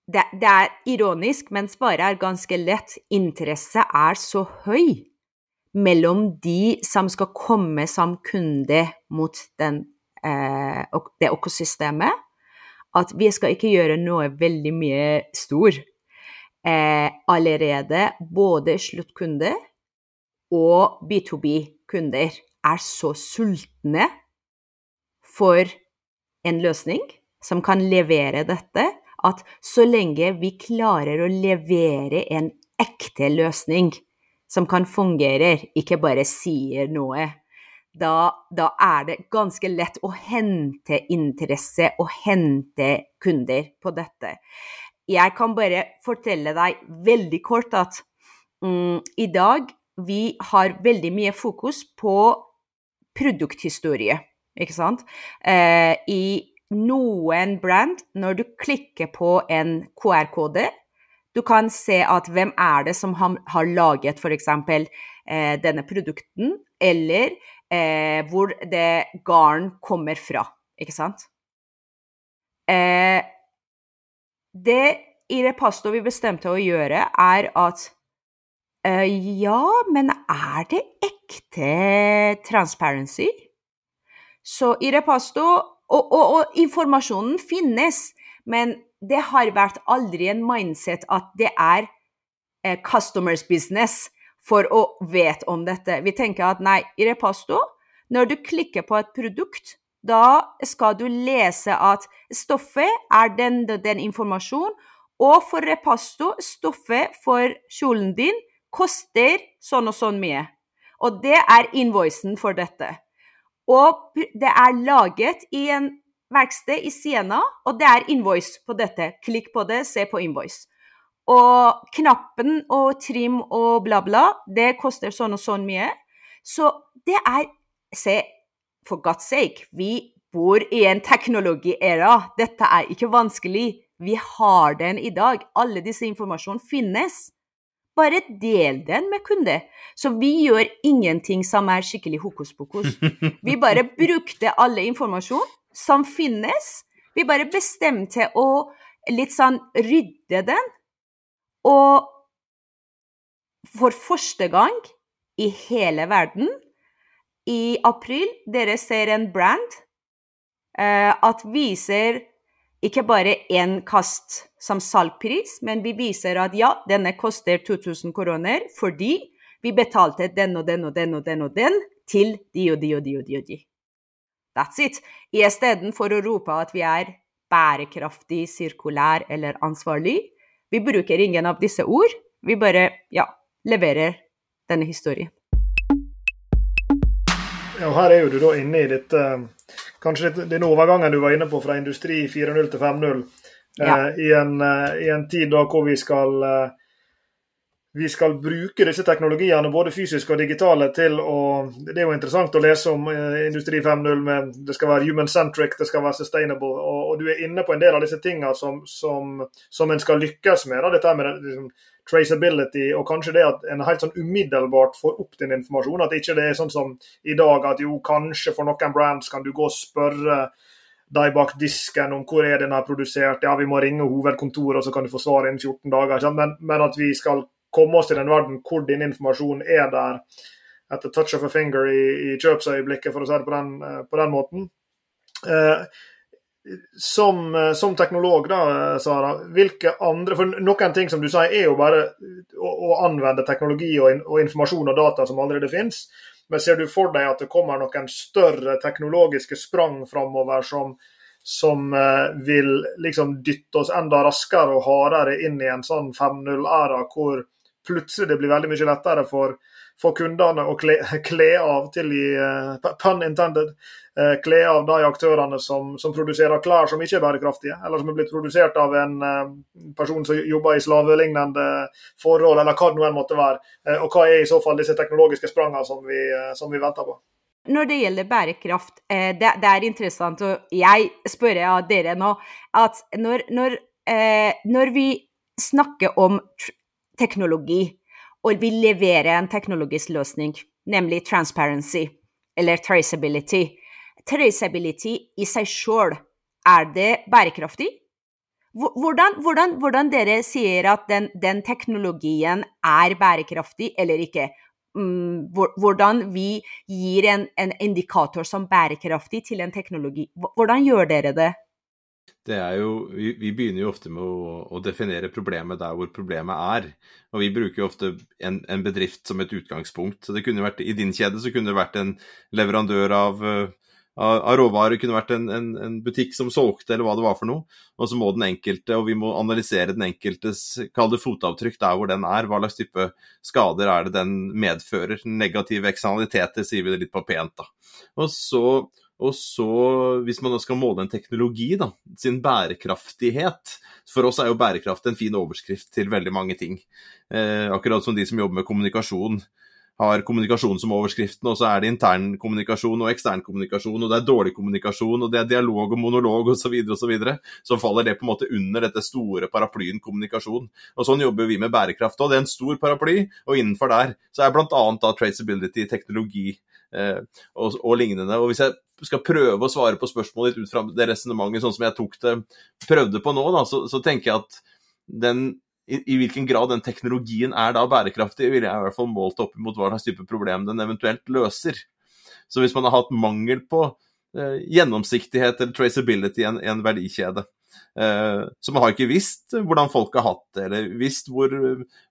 det, det, er ironisk, men svaret er ganske lett. Interesse er så høy mellom de som skal komme som kunde mot den, eh, det økosystemet, at vi skal ikke gjøre noe veldig mye stor. Eh, allerede både sluttkunde og B2B-kunder er så sultne for en løsning som kan levere dette, at så lenge vi klarer å levere en ekte løsning som kan fungere, ikke bare sier noe, da, da, er det ganske lett å hente interesse og hente kunder på dette. Jeg kan bare fortelle deg veldig kort at um, i dag vi har veldig mye fokus på produkthistorie, ikke sant? Eh, I noen brand, når du klikker på en QR-kode, du kan se at hvem er det som har laget f.eks. Eh, denne produkten, eller eh, hvor det garn kommer fra, ikke sant? Eh, det i Repasto vi bestemte å gjøre, er at eh, ja, men er det ekte transparency? Så i Repasto og, og, og, informasjonen finnes, men det har vært aldri en mindset at det er eh, customers business for å vite om dette. Vi tenker at nei, i Repasto, når du klikker på et produkt, da skal du lese at stoffet er den, den informasjonen, og for Repasto, stoffet for kjolen din koster sånn og sånn mye. Og det er invoicen for dette. Og det er laget i en verksted i Siena, og det er invoice på dette. Klikk på det, se på invoice. Og knappen og trim og bla, bla, det koster sånn og sånn mye. Så det er Se, for God's sake, vi bor i en teknologiæra. Dette er ikke vanskelig. Vi har den i dag. Alle disse informasjonene finnes. Bare del den med kunde. Så vi gjør ingenting som er skikkelig hokus pokus. Vi bare brukte alle informasjon som finnes. Vi bare bestemte å litt sånn rydde den. Og for første gang i hele verden, i april, dere ser en brand uh, at viser ikke bare én kast som salgpris, men vi viser at ja, denne koster 2000 kroner fordi vi betalte den og den og den og den og den til de og de og de og de. og de. That's it. Istedenfor å rope at vi er bærekraftig, sirkulær eller ansvarlig. Vi bruker ingen av disse ord. Vi bare ja, leverer denne historien. Ja, her er jo du da inne i dette Kanskje den overgangen du var inne på fra industri 4.0 til 5.0. Ja. Eh, i, en, eh, I, en, tid da hvor vi skal eh, vi skal bruke disse teknologiene, både fysiske og digitale, til å Det er jo interessant å lese om Industri 5.0 med det skal være human-centric, det skal være sustainable. Og, og, du er inne på en del av disse tingene som, som, som en skal lykkes med. Da. Dette med liksom, traceability, og kanskje det at en helt sånn umiddelbart får opp din informasjon. At ikke det er sånn som i dag at jo, kanskje for noen brands kan du gå og spørre de bak disken om hvor er den er produsert. Ja, vi må ringe hovedkontoret, så kan du få svar innen 14 dager. Men, men, at vi skal komme oss til den verden hvor din informasjon er der etter touch of a finger i, i kjøpsøyeblikket, for å si det på den, eh, på den måten. Eh, som, eh, som, teknolog, da, Sara, hvilke andre For noen ting som du sier, er jo bare å, å anvende teknologi og, og, informasjon og data som allerede finnes. Men ser du for deg at det kommer noen større teknologiske sprang framover som, som uh, vil liksom dytte oss enda raskere og hardere inn i en sånn 5.0-æra, hvor plutselig det blir veldig mye lettere for, for kundene å kle, kle av til i uh, pun intended, uh, kle av de aktørene som, som, produserer klær som ikke er bærekraftige, eller som er blitt produsert av en uh, person som jobber i slavelignende forhold, eller hva det nå enn måtte være. og hva er i så fall disse teknologiske sprangene som vi, som vi venter på? Når det gjelder bærekraft, det er interessant, og jeg spør av dere nå at når, når, når vi snakker om teknologi, og vil levere en teknologisk løsning, nemlig transparency eller traceability. Traceability i seg sjøl, er det bærekraftig? Hvordan, hvordan, hvordan dere sier at den, den, teknologien er bærekraftig eller ikke? Mm, hvordan vi gir en, en indikator som bærekraftig til en teknologi. Hvordan gjør dere det? Det er jo, vi, vi, begynner jo ofte med å, å, definere problemet der hvor problemet er. Og vi bruker jo ofte en, en, bedrift som et utgangspunkt. Så det kunne vært, I din kjede så kunne det vært en leverandør av, av, av råvarer, kunne vært en, en, en, butikk som solgte, eller hva det var for noe. Og så må den enkelte, og vi må analysere den enkeltes kall det fotavtrykk der hvor den er. Hva slags type skader er det den medfører? Negative eksternaliteter, sier vi det litt på pent. da. Og så og så, hvis man da skal måle en teknologi, da, sin bærekraftighet For oss er jo bærekraft en fin overskrift til veldig mange ting. Eh, akkurat som de som jobber med kommunikasjon har kommunikasjon som overskriften, og så er det intern kommunikasjon og ekstern kommunikasjon, og det er dårlig kommunikasjon, og det er dialog og monolog osv., så, videre, og så, så faller det på en måte under dette store paraplyen kommunikasjon. Og Sånn jobber vi med bærekraft òg. Det er en stor paraply, og innenfor der så er bl.a. traceability, teknologi og, og lignende. Og Hvis jeg skal prøve å svare på spørsmålet ditt ut fra det resonnementet sånn som jeg tok det, prøvde på nå, da, så, så, tenker jeg at den, i, i, hvilken grad den teknologien er da bærekraftig, vil jeg i hvert fall målt opp mot hva slags type problem den eventuelt løser. Så hvis man har hatt mangel på eh, gjennomsiktighet eller traceability i en, en verdikjede, eh, så man har ikke visst hvordan folk har hatt det, eller visst hvor,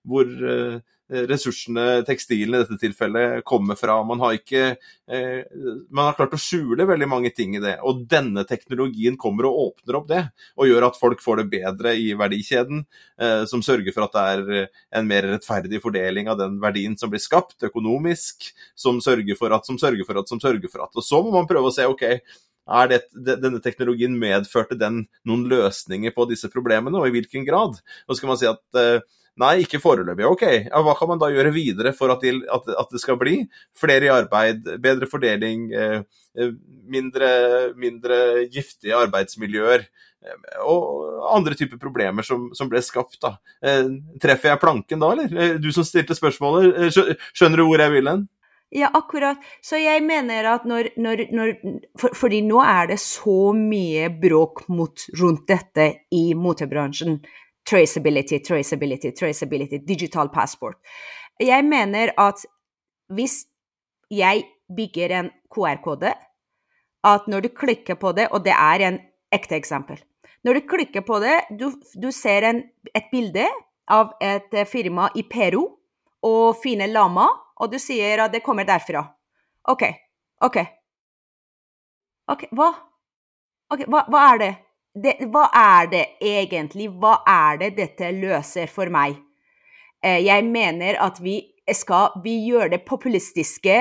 hvor eh, Eh, ressursene, tekstilene i dette tilfellet, kommer fra. Man har ikke eh, Man har klart å skjule veldig mange ting i det. Og denne teknologien kommer og åpner opp det, og gjør at folk får det bedre i verdikjeden. Eh, som sørger for at det er en mer rettferdig fordeling av den verdien som blir skapt, økonomisk. Som sørger for at, som sørger for at, som sørger for at. Og så må man prøve å se, OK. Er det, denne teknologien medførte den noen løsninger på disse problemene, og i hvilken grad? Så skal man si at Nei, ikke foreløpig. Ok, ja, hva kan man da gjøre videre for at, de, at, at, det skal bli flere i arbeid, bedre fordeling, eh, eh mindre, mindre, giftige arbeidsmiljøer eh, og andre typer problemer som, som ble skapt? da. Eh, treffer jeg planken da, eller? Eh, du som stilte spørsmålet, skjønner du hvor jeg vil hen? Ja, akkurat. Så jeg mener at når, når, når for, Fordi nå er det så mye bråk mot, rundt dette i motebransjen traceability, traceability, traceability, digital passport. Jeg mener at hvis jeg bygger en QR-kode, at når du klikker på det, og det er en ekte eksempel Når du klikker på det, du, du ser en, et bilde av et firma i Peru og fine lama, og du sier at det kommer derfra. OK. OK. Ok, Hva? Ok, hva, hva er det? Det, hva er det egentlig? Hva er det dette løser for meg? Eh, jeg mener at vi skal vi gjøre det populistiske,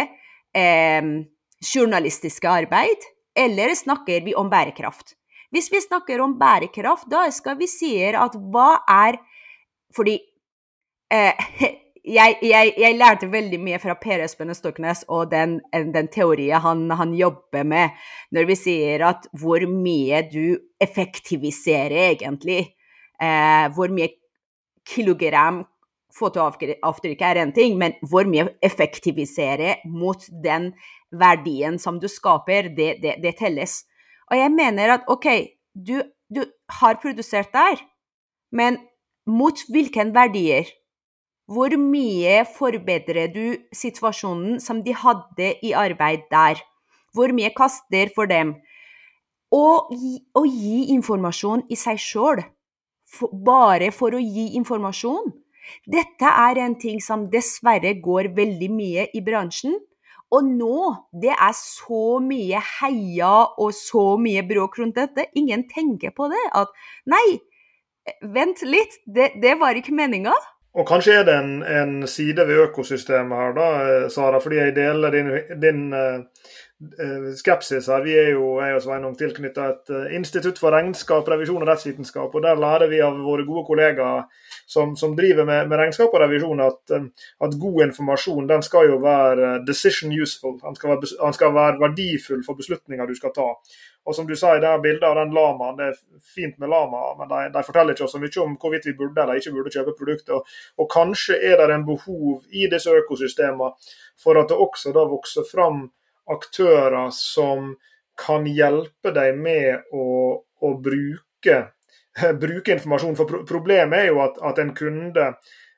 eh, journalistiske arbeid, eller snakker vi om bærekraft? Hvis vi snakker om bærekraft, da skal vi si at hva er Fordi eh, jeg, jeg, jeg, lærte veldig mye fra Per Espen Stoknes og den, den teorien han, han, jobber med, når vi sier at hvor mye du effektiviserer egentlig. Eh, hvor mye kilogram fotoavtrykket er en ting, men hvor mye effektiviserer mot den verdien som du skaper, det, det, det telles. Og jeg mener at OK, du, du har produsert der, men mot hvilke verdier? Hvor mye forbedrer du situasjonen som de hadde i arbeid der? Hvor mye kaster for dem? Og å gi informasjon i seg sjøl, bare for å gi informasjon, dette er en ting som dessverre går veldig mye i bransjen. Og nå, det er så mye heia og så mye bråk rundt dette. Ingen tenker på det. At nei, vent litt, det, det var ikke meninga. Og kanskje er det en, en, side ved økosystemet her, da, Sara, fordi jeg deler din, din uh, skepsis her. Vi er jo jeg og Sveinung tilknytta et institutt for regnskap, revisjon og rettsvitenskap. og Der lærer vi av våre gode kollegaer som, som driver med, med, regnskap og revisjon, at, um, at, god informasjon den skal jo være decision useful. Den skal være, den skal være verdifull for beslutninger du skal ta. Og som du sa i det bildet av den lamaen, det er fint med lama, men de, de, forteller ikke oss så mye om hvorvidt vi burde eller ikke burde kjøpe produkter. Og, og kanskje er det en behov i disse økosystemene for at det også da vokser fram aktører som kan hjelpe deg med å, å bruke, bruke, informasjon. For problemet er jo at, at en kunde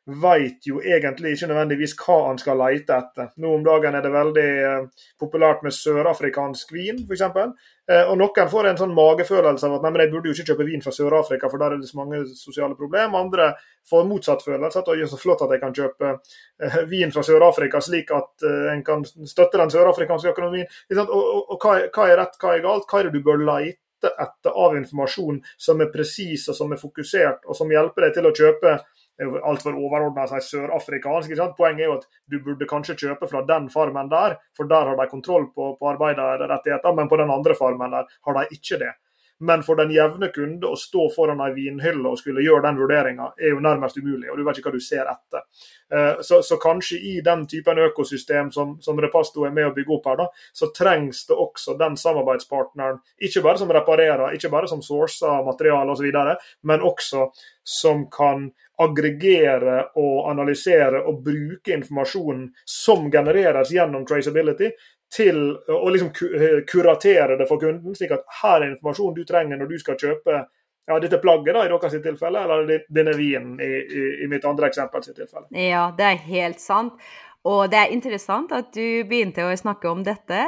veit jo egentlig ikke nødvendigvis hva han skal leite etter. Nå om dagen er det veldig eh, populært med sørafrikansk vin, f.eks. Eh, og noen får en sånn magefølelse av at nei, men jeg burde jo ikke kjøpe vin fra Sør-Afrika, for der er det så mange sosiale problemer. Andre får motsatt følelse, at det er så flott at jeg kan kjøpe eh, vin fra Sør-Afrika, slik at en kan støtte den sørafrikanske økonomien. Og, hva, er rett, hva er galt? Hva er det du bør lete etter av informasjon som er presis og som er fokusert, og som hjelper deg til å kjøpe altfor overordna seg sørafrikansk. Poenget er jo at du burde kanskje kjøpe fra den farmen der, for der har de kontroll på, på arbeiderrettigheter, men på den andre farmen der har de ikke det. Men for den jevne kunde å stå foran ei vinhylle og skulle gjøre den vurderinga, er jo nærmest umulig, og du vet ikke hva du ser etter. Eh, så, så kanskje i den typen økosystem som, som, Repasto er med å bygge opp her, da, så trengs det også den samarbeidspartneren, ikke bare som reparerer, ikke bare som sourcer materiale osv., men også som kan aggregere og analysere og bruke informasjonen som genereres gjennom traceability, til å liksom eh, kuratere det for kunden, slik at her er informasjon du trenger når du skal kjøpe ja, dette plagget da, i deres tilfelle, eller denne vinen i, i, i mitt andre eksempel sitt tilfelle. Ja, det er helt sant. Og det er interessant at du begynte å snakke om dette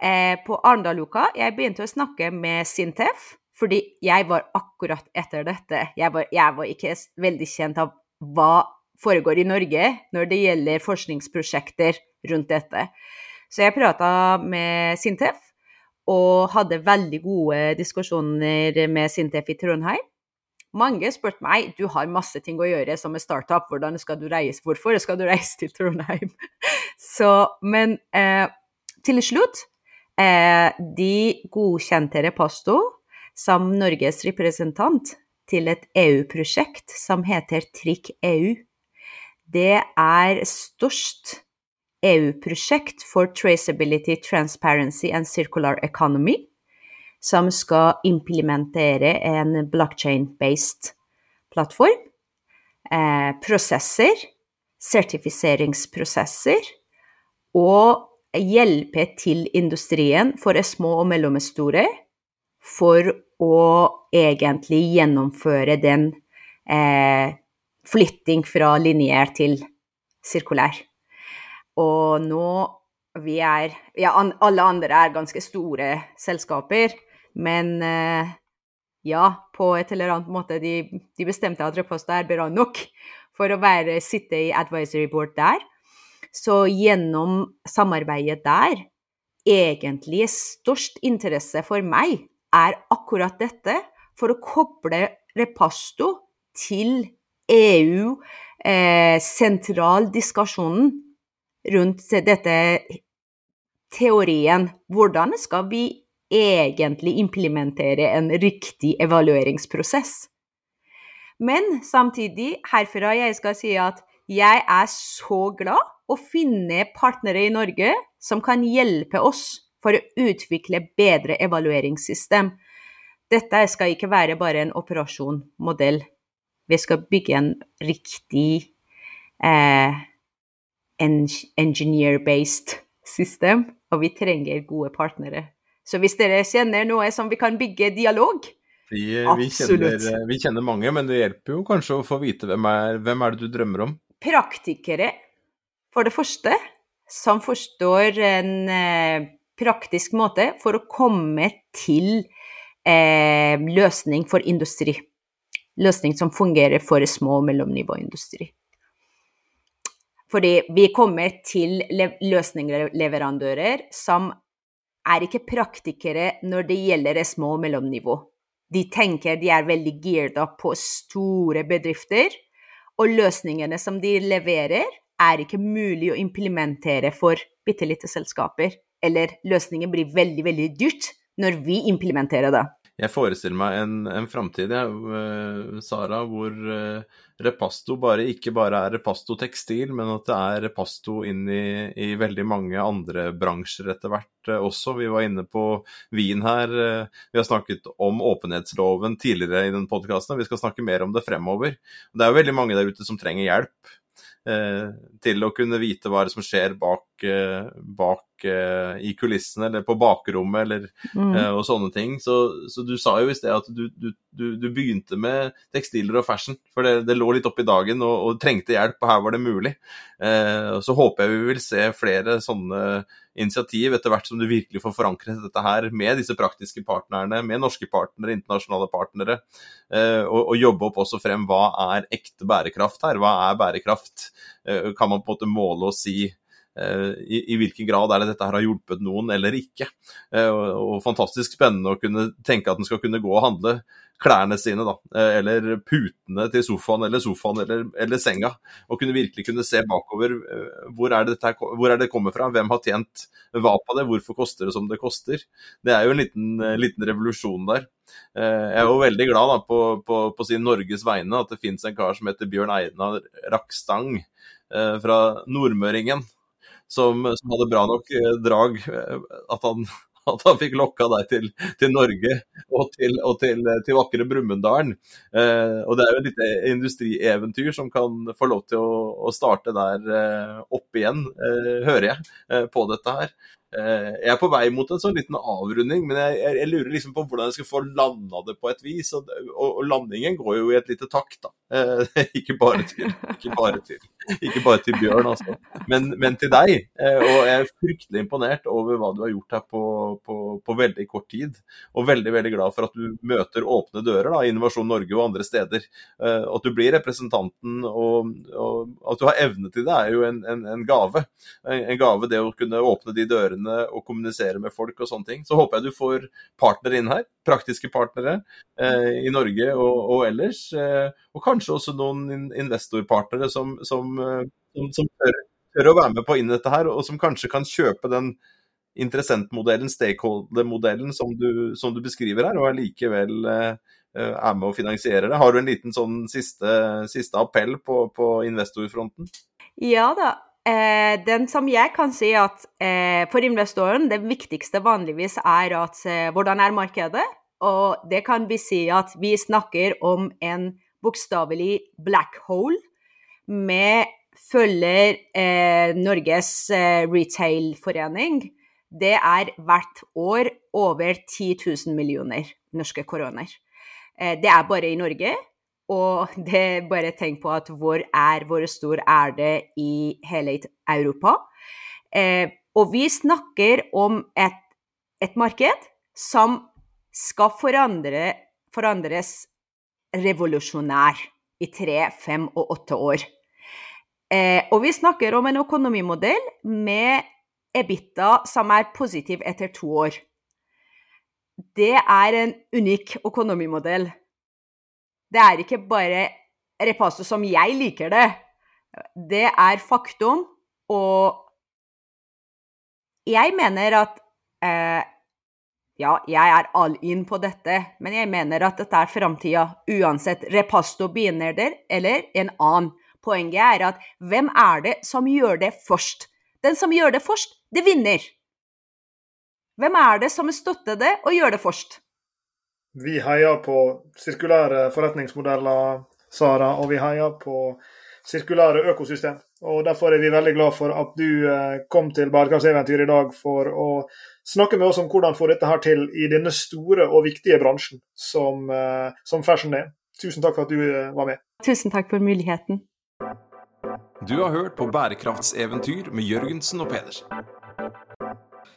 eh, på Arendal-uka. Jeg begynte å snakke med Sintef, fordi jeg var akkurat etter dette. Jeg var, jeg var ikke veldig kjent av hva foregår i Norge når det gjelder forskningsprosjekter rundt dette. Så jeg prata med Sintef og hadde veldig gode diskusjoner med Sintef i Trondheim. Mange spurte meg du har masse ting å gjøre som en startup, hvordan skal du reise, hvorfor skal du reise til Trondheim? Så, men eh, til slutt eh, De godkjente Repasto som Norges representant til et EU-prosjekt som heter Trikk EU. Det er størst EU-prosjekt for Traceability, Transparency and Circular Economy, som skal implementere en blockchain-based plattform, eh, prosesser, sertifiseringsprosesser, og hjelpe til industrien for små og mellomstore for å egentlig gjennomføre den eh, flytting fra lineær til sirkulær. Og nå vi er Ja, alle andre er ganske store selskaper, men eh, ja, på et eller annet måte de, de bestemte at Reposta er bra nok for å være, sitte i advisory board der. Så gjennom samarbeidet der, egentlig størst interesse for meg er akkurat dette, for å koble Repasto til EU, eh, sentraldiskusjonen rundt dette teorien. Hvordan skal vi egentlig implementere en riktig evalueringsprosess? Men samtidig, herfra jeg skal si at jeg er så glad å finne partnere i Norge som kan hjelpe oss for å utvikle bedre evalueringssystem. Dette skal ikke være bare en operasjonmodell. Vi skal bygge en riktig eh, engineer-based system, og vi trenger gode partnere. Så hvis dere kjenner noe som vi kan bygge dialog vi, vi, kjenner, vi kjenner, mange, men det hjelper jo kanskje å få vite hvem er, hvem er det du drømmer om? Praktikere, for det første, som forstår en eh, praktisk måte for å komme til eh, løsning for industri. Løsning som fungerer for små og mellomnivåindustri. Fordi vi kommer til løsningsleverandører som er ikke praktikere når det gjelder små og mellomnivå. De tenker de er veldig up på store bedrifter, og løsningene som de leverer, er ikke mulig å implementere for bitte lite selskaper. Eller løsningen blir veldig, veldig dyrt når vi implementerer det. Jeg forestiller meg en, en framtid, ja, eh, Sara, hvor uh, Repasto bare ikke bare er Repasto tekstil, men at det er Repasto inn i, i veldig mange andre bransjer etter hvert uh, også. Vi var inne på vin her. Uh, vi har snakket om åpenhetsloven tidligere i den podkasten, vi skal snakke mer om det fremover. Det er jo veldig mange der ute som trenger hjelp til å kunne vite hva som skjer bak, bak uh, i kulissene eller på bakrommet eller, mm. uh, og sånne ting. Så, så, du sa jo i sted at du, du, du, du begynte med tekstiler og fashion, for det, det lå litt opp i dagen og, og, trengte hjelp, og her var det mulig. Uh, så håper jeg vi vil se flere sånne initiativ etter hvert som du virkelig får forankret dette her med disse praktiske partnerne, med norske partnere, internasjonale partnere, og, og jobbe opp også frem hva er ekte bærekraft her, hva er bærekraft? Kan man på en måte måle og si Eh, i, i, hvilken grad er det dette her har hjulpet noen eller ikke. Eh, og, og, fantastisk spennende å kunne tenke at en skal kunne gå og handle klærne sine, da, eh, eller putene til sofaen eller sofaen eller, eller, senga. Og kunne virkelig kunne se bakover. Hvor er, det dette, hvor er det kommer fra? Hvem har tjent hva på det? Hvorfor koster det som det koster? Det er jo en liten, liten revolusjon der. Jeg er jo veldig glad da, på, på, på sin Norges vegne at det fins en kar som heter Bjørn Einar Rakstang fra Nordmøringen som, som hadde bra nok eh, drag eh, at han, at han fikk lokka deg til, til Norge og til, og til, til vakre Brumunddalen. Eh, og det er jo et lite industrieventyr som kan få lov til å, å starte der eh, opp igjen, eh, hører jeg, eh, på dette her. Eh, jeg er på vei mot en sånn liten avrunding, men jeg, jeg, jeg, lurer liksom på hvordan jeg skal få landa det på et vis. Og, og, og landingen går jo i et lite takt, da. Eh, ikke, bare til, ikke, bare til, ikke bare til Bjørn, altså. Men, men, til deg. Eh, og jeg er fryktelig imponert over hva du har gjort her på, på, på, veldig kort tid. Og veldig veldig glad for at du møter åpne dører da, i Innovasjon Norge og andre steder. Eh, at du blir representanten og, og, at du har evne til det, er jo en, en, en gave. En, en gave det å kunne åpne de dørene dørene og kommunisere med folk og sånne ting. Så håper jeg du får partnere inn her, praktiske partnere eh, i Norge og, og ellers. Eh, og kanskje også noen investorpartnere som, som, eh, som, som tør, tør, å være med på inn dette her, og som kanskje kan kjøpe den interessentmodellen, stakeholder-modellen som, som, du beskriver her, og allikevel eh, er med og finansierer det. Har du en liten sånn siste, siste appell på, på investorfronten? Ja da, Eh, den som jeg kan si at eh, for investoren det viktigste vanligvis er at eh, hvordan er markedet? Og det kan vi si at vi snakker om en bokstavelig black hole med følger eh, Norges eh, retailforening. Det er hvert år over 10 000 millioner norske koroner. Eh, det er bare i Norge. Og det bare tenk på at hvor er hvor stor er det i hele Europa? Eh, og vi snakker om et, et marked som skal forandre, forandres revolusjonær i tre, fem og åtte år. Eh, og vi snakker om en økonomimodell med EBITDA som er positiv etter to år. Det er en unik økonomimodell det er ikke bare repasto som jeg liker det. Det er faktum, og jeg mener at eh, Ja, jeg er all in på dette, men jeg mener at dette er framtida. Uansett repasto begynner der, eller en annen. Poenget er at hvem er det som gjør det først? Den som gjør det først, det vinner. Hvem er det som støtter det og gjør det først? Vi heier på sirkulære forretningsmodeller, Sara, og vi heier på sirkulære økosystem. Og Derfor er vi veldig glad for at du eh, kom til Bærekraftseventyr i dag for å snakke med oss om hvordan få dette her til i denne store og viktige bransjen som, eh, som fashion er. Tusen takk for at du eh, var med. Tusen takk for muligheten. Du har hørt på Bærekraftseventyr med Jørgensen og Pedersen.